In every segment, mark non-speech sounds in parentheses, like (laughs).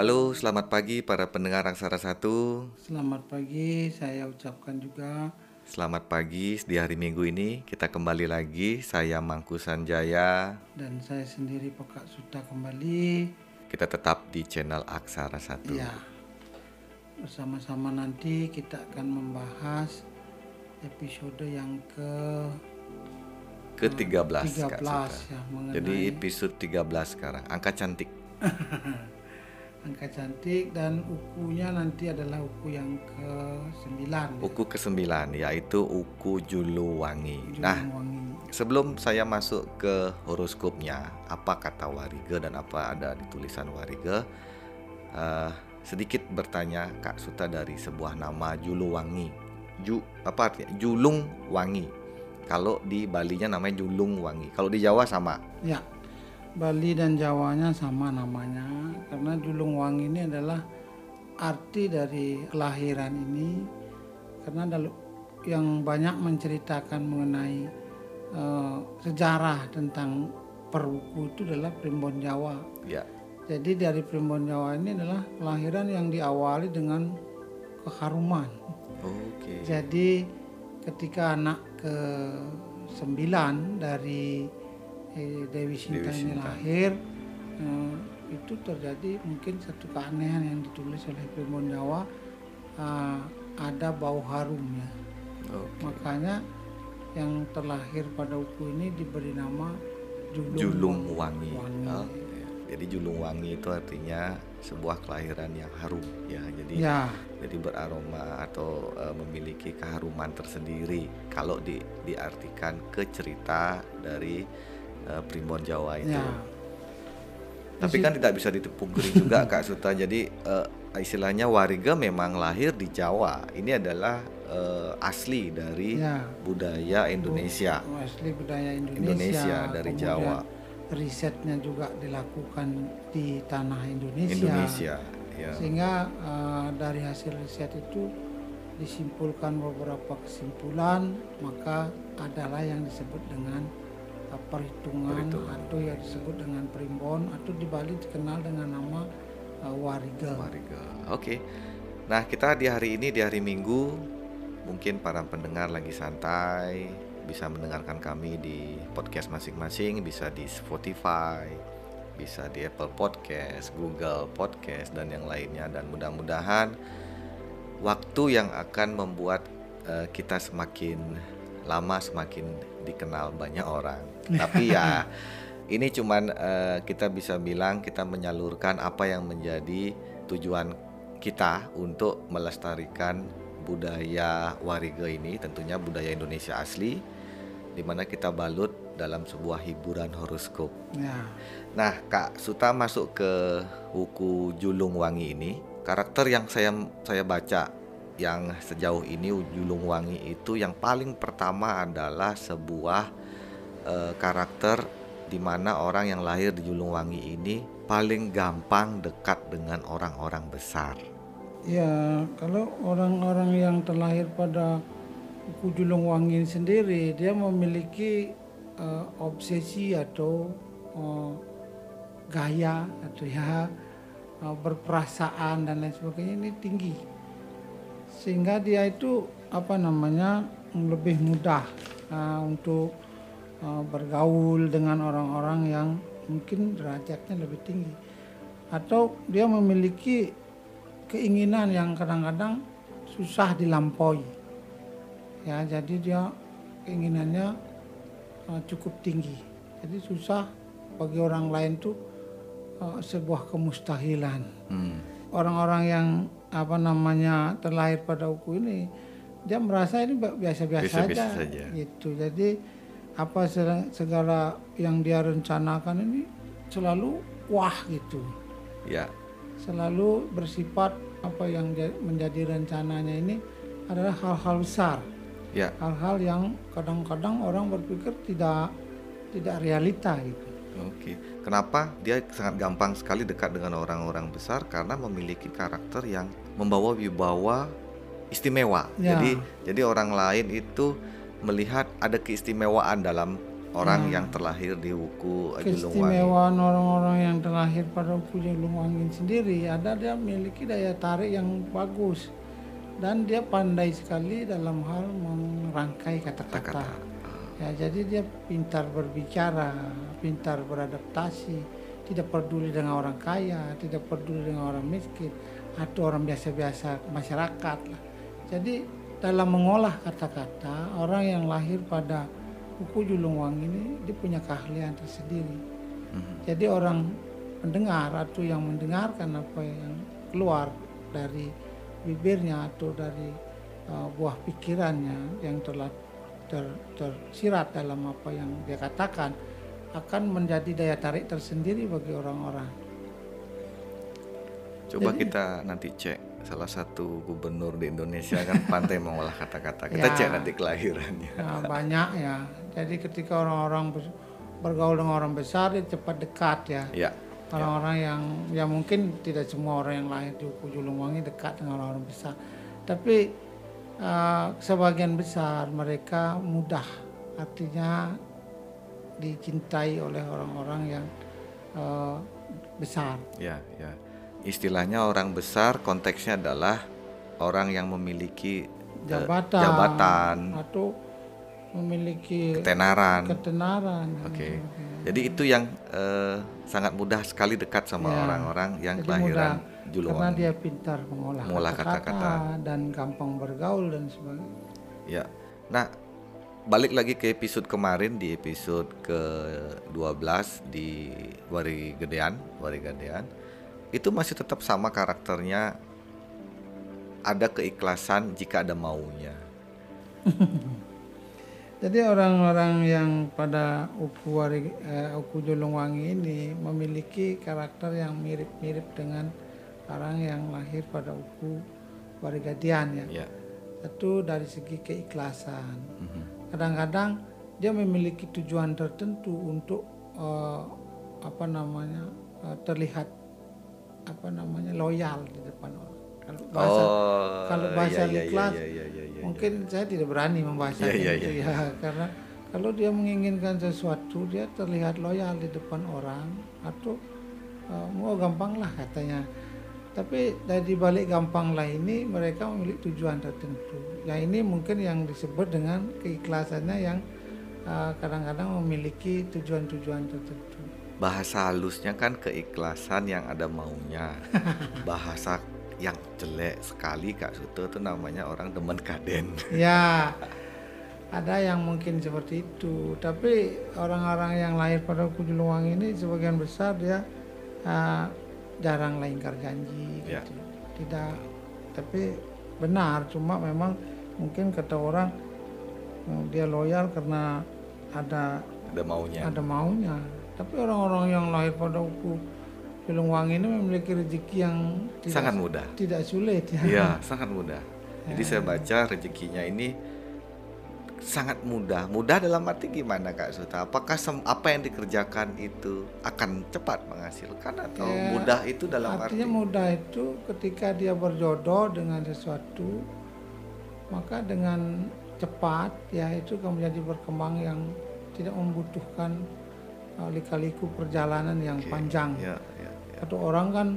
selamat pagi para pendengar Aksara Satu. Selamat pagi, saya ucapkan juga. Selamat pagi di hari Minggu ini kita kembali lagi. Saya Mangku Sanjaya Dan saya sendiri Pekak Suta kembali. Kita tetap di channel Aksara Satu. Ya, bersama-sama nanti kita akan membahas episode yang ke Ke 13, 13 Kak Suta. ya mengenai Jadi episode 13 sekarang. Angka cantik. (laughs) angka cantik dan ukunya nanti adalah uku yang ke 9 Uku ke-9 yaitu Uku Juluwangi. Nah, wangi. sebelum saya masuk ke horoskopnya, apa kata Warige dan apa ada di tulisan Warige, eh, sedikit bertanya Kak Suta dari sebuah nama Juluwangi. Ju apa artinya? Julung Wangi. Kalau di Balinya namanya Julung Wangi. Kalau di Jawa sama. Ya, Bali dan Jawanya sama namanya karena Julung Wangi ini adalah arti dari kelahiran ini karena yang banyak menceritakan mengenai eh, sejarah tentang perwuku itu adalah Primbon Jawa. Ya. Jadi dari Primbon Jawa ini adalah kelahiran yang diawali dengan keharuman. Oke. Jadi ketika anak ke sembilan dari eh, Dewi Sinta Dewi ini Sinta. lahir eh, itu terjadi mungkin satu keanehan yang ditulis oleh Primbon Jawa eh, ada bau harumnya Oke. makanya yang terlahir pada uku ini diberi nama Julung, Julung Wangi. Wangi. Oh, ya. Jadi Julung Wangi itu artinya sebuah kelahiran yang harum ya. Jadi Ya, jadi beraroma atau eh, memiliki keharuman tersendiri kalau di, diartikan ke cerita dari eh, Primbon Jawa itu. ya, Tapi kan tidak bisa ditepungkiri juga (laughs) Kak Suta. Jadi eh, istilahnya Wariga memang lahir di Jawa. Ini adalah eh, asli dari ya. budaya Indonesia. asli budaya Indonesia, Indonesia dari kemudian Jawa. risetnya juga dilakukan di tanah Indonesia, Indonesia ya. sehingga eh, dari hasil riset itu disimpulkan beberapa kesimpulan maka adalah yang disebut dengan perhitungan, Perhitungan. atau yang disebut dengan primbon atau di Bali dikenal dengan nama eh, wariga Wariga. Oke. Nah, kita di hari ini di hari Minggu mungkin para pendengar lagi santai bisa mendengarkan kami di podcast masing-masing, bisa di Spotify, bisa di Apple Podcast, Google Podcast dan yang lainnya dan mudah-mudahan waktu yang akan membuat eh, kita semakin lama semakin dikenal banyak orang. (laughs) Tapi ya ini cuman eh, kita bisa bilang kita menyalurkan apa yang menjadi tujuan kita untuk melestarikan budaya Wariga ini tentunya budaya Indonesia asli di mana kita balut dalam sebuah hiburan horoskop. ya Nah, Kak Suta masuk ke buku Julung Wangi ini, karakter yang saya saya baca yang sejauh ini Julung Wangi itu yang paling pertama adalah sebuah eh, karakter di mana orang yang lahir di Julung Wangi ini paling gampang dekat dengan orang-orang besar. Ya, kalau orang-orang yang terlahir pada buku Julung Wangi sendiri, dia memiliki eh, obsesi atau eh, gaya atau ya berperasaan dan lain sebagainya ini tinggi, sehingga dia itu apa namanya lebih mudah eh, untuk eh, bergaul dengan orang-orang yang mungkin derajatnya lebih tinggi, atau dia memiliki keinginan yang kadang-kadang susah dilampaui. Ya, jadi dia keinginannya uh, cukup tinggi. Jadi susah bagi orang lain tuh uh, sebuah kemustahilan. Hmm. Orang-orang yang apa namanya terlahir pada uku ini dia merasa ini biasa-biasa Biasa-biasa aja, saja. gitu. Jadi apa se- segala yang dia rencanakan ini selalu wah gitu Ya, selalu bersifat apa yang ja- menjadi rencananya ini adalah hal-hal besar, ya. hal-hal yang kadang-kadang orang berpikir tidak tidak realita gitu. Oke, kenapa dia sangat gampang sekali dekat dengan orang-orang besar karena memiliki karakter yang membawa wibawa istimewa. Ya. Jadi, jadi orang lain itu melihat ada keistimewaan dalam orang yang terlahir di Wuku Julungwangi. keistimewaan orang-orang yang terlahir pada Uku Julungwangi sendiri ada dia memiliki daya tarik yang bagus dan dia pandai sekali dalam hal merangkai kata-kata. Ya, jadi dia pintar berbicara, pintar beradaptasi, tidak peduli dengan orang kaya, tidak peduli dengan orang miskin atau orang biasa-biasa masyarakat lah. Jadi dalam mengolah kata-kata, orang yang lahir pada Uku Julungwangi ini dia punya keahlian tersendiri. Mhm. Jadi orang pendengar atau yang mendengarkan apa yang keluar dari bibirnya atau dari uh, buah pikirannya yang telah ter- tersirat dalam apa yang dia katakan akan menjadi daya tarik tersendiri bagi orang-orang. Coba Jadi- kita nanti cek salah satu gubernur di Indonesia kan pandai mengolah kata-kata. Kita Ya. cek nanti kelahirannya. Nah, banyak ya. Jadi ketika orang-orang bergaul dengan orang besar dia cepat dekat ya. Ya, Orang-orang yang ya mungkin tidak semua orang yang lahir di Uku Julungwangi dekat dengan orang-orang besar. Tapi eh, sebagian besar mereka mudah artinya dicintai oleh orang-orang yang eh, besar. ya, ya. Istilahnya orang besar konteksnya adalah orang yang memiliki eh, Jabatan, jabatan, atau memiliki ketenaran. ketenaran. Oke. sebagainya. Jadi itu yang eh, sangat mudah sekali dekat sama Ya. orang-orang yang Jadi kelahiran mudah, karena dia pintar mengolah, kata-kata. dan gampang bergaul dan sebagainya. Ya. Nah, balik lagi ke episode kemarin di episode ke-12 di Wari Gedean, Wari Gedean. Itu masih tetap sama karakternya. Ada keikhlasan jika ada maunya. (laughs) Jadi orang-orang yang pada Uku Wari, eh, Uku Julungwangi ini memiliki karakter yang mirip-mirip dengan orang yang lahir pada Uku Warigadian ya. Ya. Satu dari segi keikhlasan. Mhm. Kadang-kadang dia memiliki tujuan tertentu untuk eh, apa namanya eh, terlihat apa namanya loyal di depan orang. Kalau bahasa Oh, kalau bahasa iya, iya, ikhlas, iya, iya, iya, iya, mungkin saya tidak berani membahas Iya, iya, itu ya karena kalau dia menginginkan sesuatu dia terlihat loyal di depan orang atau eh, mau gampang lah katanya. Tapi dari balik gampang lah ini mereka memiliki tujuan tertentu. Ya ini mungkin yang disebut dengan keikhlasannya yang eh, kadang-kadang memiliki tujuan-tujuan tertentu. Bahasa halusnya kan keikhlasan yang ada maunya. (laughs) Bahasa yang jelek sekali Kak Suto itu namanya orang demen kaden. (laughs) Ya, ada yang mungkin seperti itu. Tapi orang-orang yang lahir pada Kujuluwang ini sebagian besar dia ah, jarang lah ingkar janji. Ya. Gitu. Tidak, tapi benar. Cuma memang mungkin kata orang eh, dia loyal karena ada Ada maunya. ada maunya. Tapi orang-orang yang lahir pada Uku Julungwangi ini memiliki rezeki yang tidak, Sangat mudah. tidak sulit ya. Iya, sangat mudah. Jadi saya baca rezekinya ini sangat mudah. Mudah dalam arti gimana Kak Suta? Apakah sem- apa yang dikerjakan itu akan cepat menghasilkan atau Ya, mudah itu dalam Artinya arti mudah itu ketika dia berjodoh dengan sesuatu, maka dengan cepat ya itu akan menjadi berkembang yang tidak membutuhkan uh, lika-liku perjalanan yang Oke, panjang. Ya, ya, ya. Atau orang kan,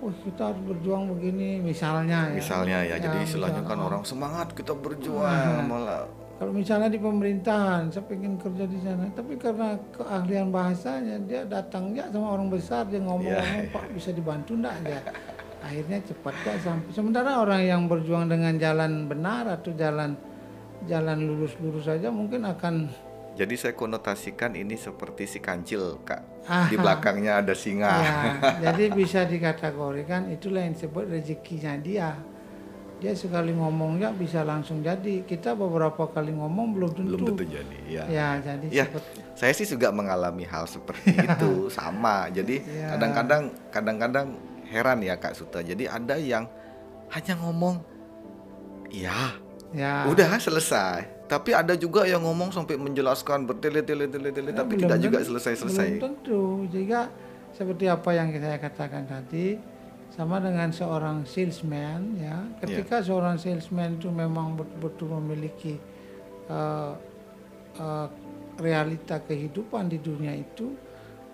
oh kita harus berjuang begini, misalnya ya. Misalnya ya, jadi istilahnya kan oh, orang semangat kita berjuang malah Kalau misalnya di pemerintahan, saya pengen kerja di sana, tapi karena keahlian bahasanya dia datangnya sama orang besar dia ngomong-ngomong, Iya, Pak bisa dibantu enggak ya? Akhirnya cepat gak sampai. Sementara orang yang berjuang dengan jalan benar atau jalan jalan lurus-lurus saja mungkin akan Jadi saya konotasikan ini seperti si kancil kak. Ah. Di belakangnya ada singa. ya, (laughs) jadi bisa dikategorikan itulah yang disebut rezekinya dia. Dia sekali ngomongnya bisa langsung jadi. Kita beberapa kali ngomong belum tentu. Belum tentu jadi. Ya. Ya, jadi Ya, seperti saya sih juga mengalami hal seperti (laughs) itu sama. Jadi Ya. kadang-kadang kadang-kadang heran ya Kak Suta. Jadi ada yang hanya ngomong ya, ya. udah selesai. Tapi ada juga yang ngomong sampai menjelaskan bertele-tele tele-tele Ya, tapi belum tidak juga selesai-selesai. Belum tentu. Jika seperti apa yang saya katakan tadi, sama dengan seorang salesman ya. Ketika seorang salesman itu memang betul-betul memiliki eh, eh, realita kehidupan di dunia itu,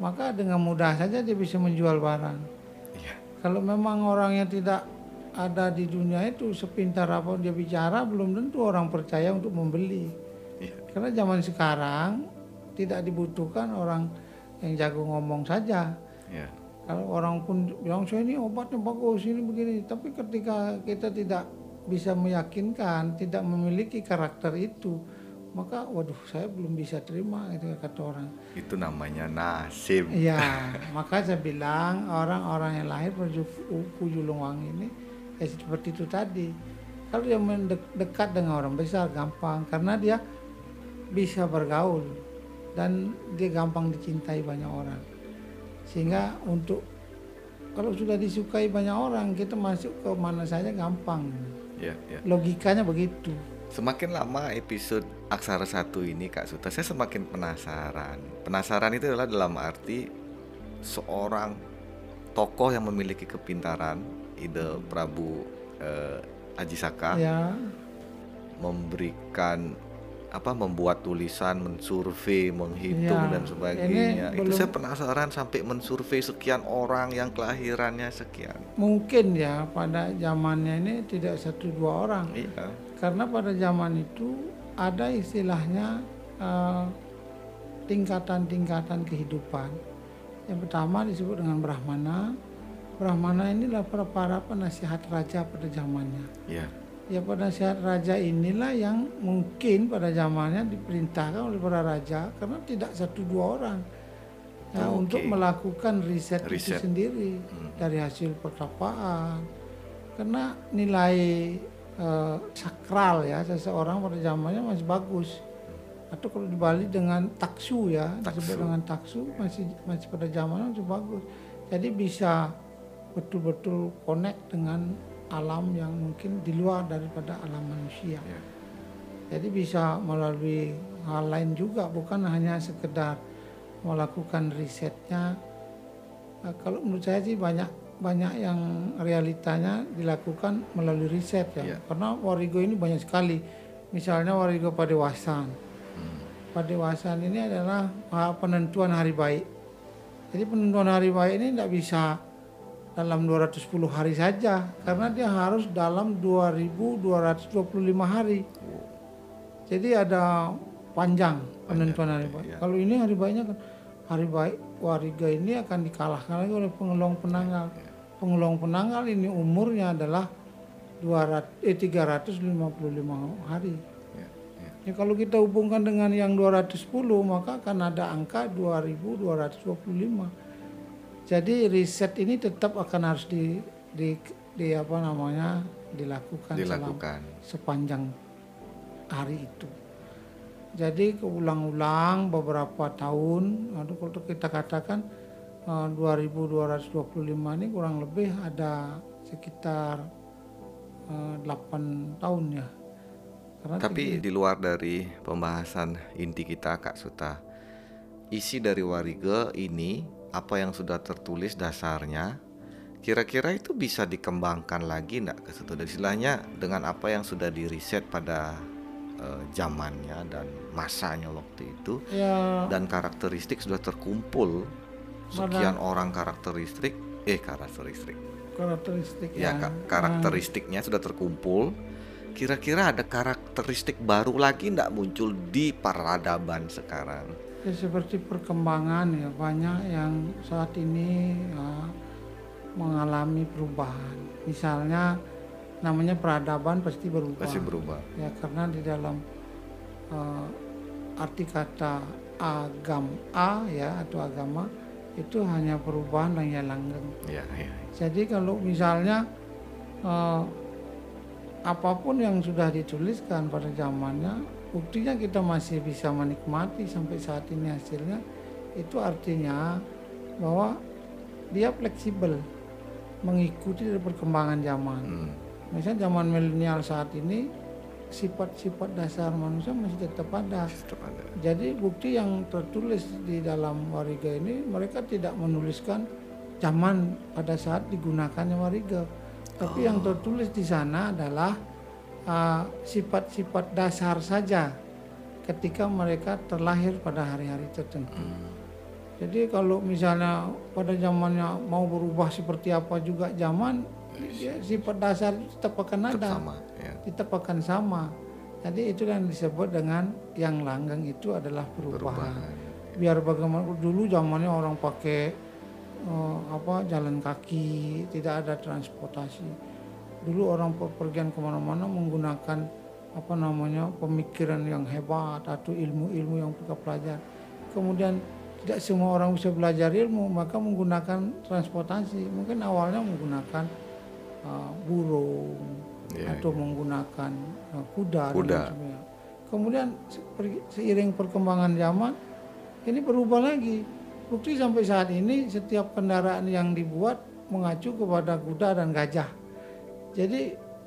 maka dengan mudah saja dia bisa menjual barang. Iya. Kalau memang orangnya tidak ada di dunia itu sepintar apa dia bicara belum tentu orang percaya untuk membeli. Iya. Karena zaman sekarang tidak dibutuhkan orang yang jago ngomong saja. Iya. Kalau orang pun bilang saya ini obatnya bagus ini begini, tapi ketika kita tidak bisa meyakinkan, tidak memiliki karakter itu, maka waduh saya belum bisa terima itu kata orang. Itu namanya nasib. Iya, maka saya bilang orang-orang yang lahir pada suku Julungwangi ini ya seperti itu tadi. Kalau dia mendekat dengan orang besar gampang karena dia bisa bergaul dan dia gampang dicintai banyak orang. Sehingga untuk kalau sudah disukai banyak orang kita masuk ke mana saja gampang. Iya, iya. Logikanya begitu. Semakin lama episode Aksara satu ini Kak Suta, saya semakin penasaran. Penasaran itu adalah dalam arti seorang tokoh yang memiliki kepintaran, ide Prabu eh, Ajisaka Ya, memberikan apa membuat tulisan, mensurvei, menghitung Ya, dan sebagainya. ini Itu belum- saya penasaran sampai mensurvei sekian orang yang kelahirannya sekian. mungkin ya pada zamannya ini tidak satu dua orang. Iya. Karena pada zaman itu ada istilahnya eh, tingkatan-tingkatan kehidupan. Yang pertama disebut dengan Brahmana. Brahmana inilah para para penasihat raja pada zamannya. Iya. Ya penasihat raja inilah yang mungkin pada zamannya diperintahkan oleh para raja karena tidak satu dua orang ya, Oh, untuk melakukan riset, Riset. itu sendiri Hmm. dari hasil pertapaan. Karena nilai eh, sakral ya seseorang pada zamannya masih bagus. Atau kalau dibalik dengan taksu ya, disebut Taksu. dengan taksu masih masih pada zamannya masih bagus. Jadi bisa betul-betul connect dengan alam yang mungkin di luar daripada alam manusia. Iya. Jadi bisa melalui hal lain juga, bukan hanya sekedar melakukan risetnya. Nah, kalau menurut saya sih banyak banyak yang realitanya dilakukan melalui riset ya. Iya. Karena warigo ini banyak sekali. Misalnya warigo padewasan. Hmm. Padewasan ini adalah ah, penentuan hari baik. Jadi penentuan hari baik ini tidak bisa dalam 210 hari saja karena dia harus dalam 2225 hari. Jadi ada panjang penentuan hari baik. iya. Kalau ini hari baiknya kan hari baik wariga ini akan dikalahkan lagi oleh pengelong penanggal. Pengelong penanggal ini umurnya adalah 200 eh 355 hari. Iya, iya. Ya kalau kita hubungkan dengan yang 210 maka akan ada angka 2225. Jadi riset ini tetap akan harus di di, di apa namanya dilakukan, Dilakukan. sepanjang hari itu. Jadi keulang-ulang beberapa tahun, aduh kalau kita katakan eh, 2225 ini kurang lebih ada sekitar eh, 8 tahun ya. Karena Tapi di luar dari pembahasan inti kita Kak Suta, isi dari Warige ini apa yang sudah tertulis dasarnya, kira-kira itu bisa dikembangkan lagi enggak Kak Suta? Dan istilahnya dengan apa yang sudah diriset pada eh, zamannya dan masanya waktu itu ya. dan karakteristik sudah terkumpul sekian orang karakteristik eh karakteristik. Karakteristik ya yang, ka- karakteristiknya sudah terkumpul. Kira-kira ada karakteristik baru lagi ndak muncul di peradaban sekarang Ya seperti perkembangan ya banyak yang saat ini ya, mengalami perubahan. Misalnya namanya peradaban pasti berubah. pasti berubah Ya karena di dalam eh, arti kata agam a ya atau agama itu hanya perubahan yang langgeng. ya ya Jadi kalau misalnya eh, apa pun yang sudah dituliskan pada zamannya, buktinya kita masih bisa menikmati sampai saat ini hasilnya, itu artinya bahwa dia fleksibel mengikuti dari perkembangan zaman. Hmm, Misalnya zaman milenial saat ini sifat-sifat dasar manusia masih tetap ada. tetap ada. Jadi bukti yang tertulis di dalam wariga ini mereka tidak menuliskan zaman pada saat digunakannya wariga. Tapi yang tertulis di sana adalah uh, sifat-sifat dasar saja ketika mereka terlahir pada hari-hari tertentu. Hmm. Jadi kalau misalnya pada zamannya mau berubah seperti apa juga zaman, ya, sifat dasar tetap akan Tetap ada, sama ya. tetap akan sama. Jadi itu yang disebut dengan yang langgeng itu adalah perubahan. Perubahan. Biar bagaimana dulu zamannya orang pakai eh, apa jalan kaki, tidak ada transportasi. Dulu orang pergian ke mana-mana menggunakan apa namanya pemikiran yang hebat atau ilmu-ilmu yang mereka pelajari. Kemudian tidak semua orang bisa belajar ilmu, maka menggunakan transportasi. Mungkin awalnya menggunakan uh, burung Iya, atau menggunakan uh, kuda. dan Kuda. sebagainya. Kemudian seiring perkembangan zaman ini berubah lagi. Bukti sampai saat ini setiap kendaraan yang dibuat mengacu kepada kuda dan gajah. Jadi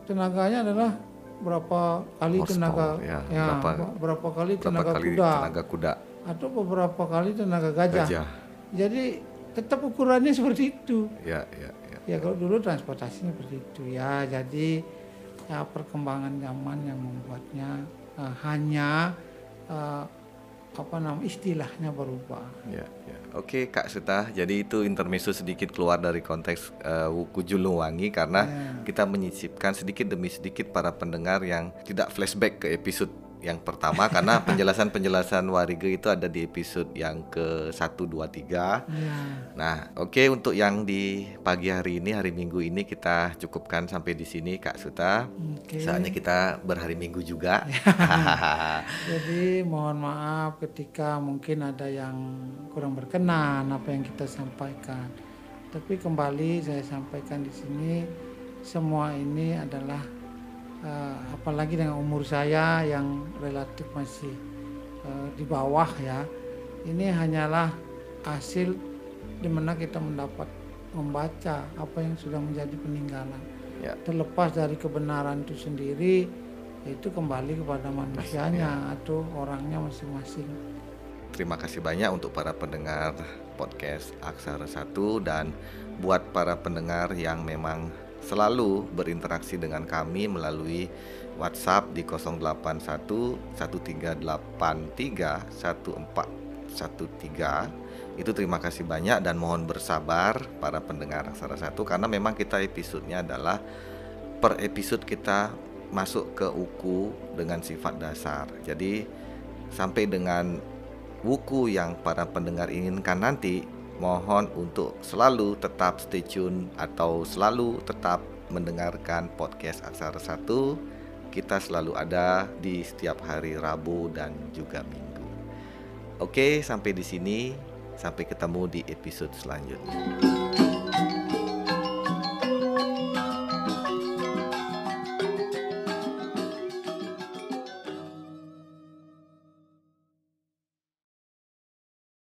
tenaganya adalah berapa kali tenaga ya, ya, berapa- berapa kali Berapa tenaga kali kuda tenaga kuda atau beberapa kali tenaga gajah. gajah? Jadi tetap ukurannya (laughs) seperti itu. Ya, ya, ya. Ya kalau dulu transportasinya seperti itu ya. Jadi ya perkembangan zaman yang membuatnya eh, hanya eh, apa nama istilahnya berubah. Ya, ya. Oke Kak Suta, jadi itu intermezzo sedikit keluar dari konteks eh, Wuku Juluwangi karena Ya. kita menyisipkan sedikit demi sedikit para pendengar yang tidak flashback ke episode yang pertama karena (laughs) penjelasan-penjelasan Warige itu ada di episode yang ke 1 2 3. Ya. Nah, oke untuk yang di pagi hari ini hari Minggu ini kita cukupkan sampai di sini Kak Suta. Oke. Soalnya kita berhari Minggu juga. (laughs) Jadi mohon maaf ketika mungkin ada yang kurang berkenan apa yang kita sampaikan. Tapi kembali saya sampaikan di sini semua ini adalah eh, apalagi dengan umur saya yang relatif masih eh, di bawah ya. Ini hanyalah hasil di mana kita mendapat membaca apa yang sudah menjadi peninggalan. ya. Terlepas dari kebenaran itu sendiri, itu kembali kepada manusianya atau orangnya masing-masing. Terima kasih banyak untuk para pendengar podcast Aksara 1 dan buat para pendengar yang memang selalu berinteraksi dengan kami melalui WhatsApp di 081 1383 1413 itu terima kasih banyak dan mohon bersabar para pendengar Aksara 1 karena memang kita episodenya adalah per episode kita masuk ke uku dengan sifat dasar. Jadi sampai dengan wuku yang para pendengar inginkan nanti, mohon untuk selalu tetap stay tune atau selalu tetap mendengarkan podcast Aksara 1. Kita selalu ada di setiap hari Rabu dan juga Minggu. Oke, sampai di sini. Sampai ketemu di episode selanjutnya.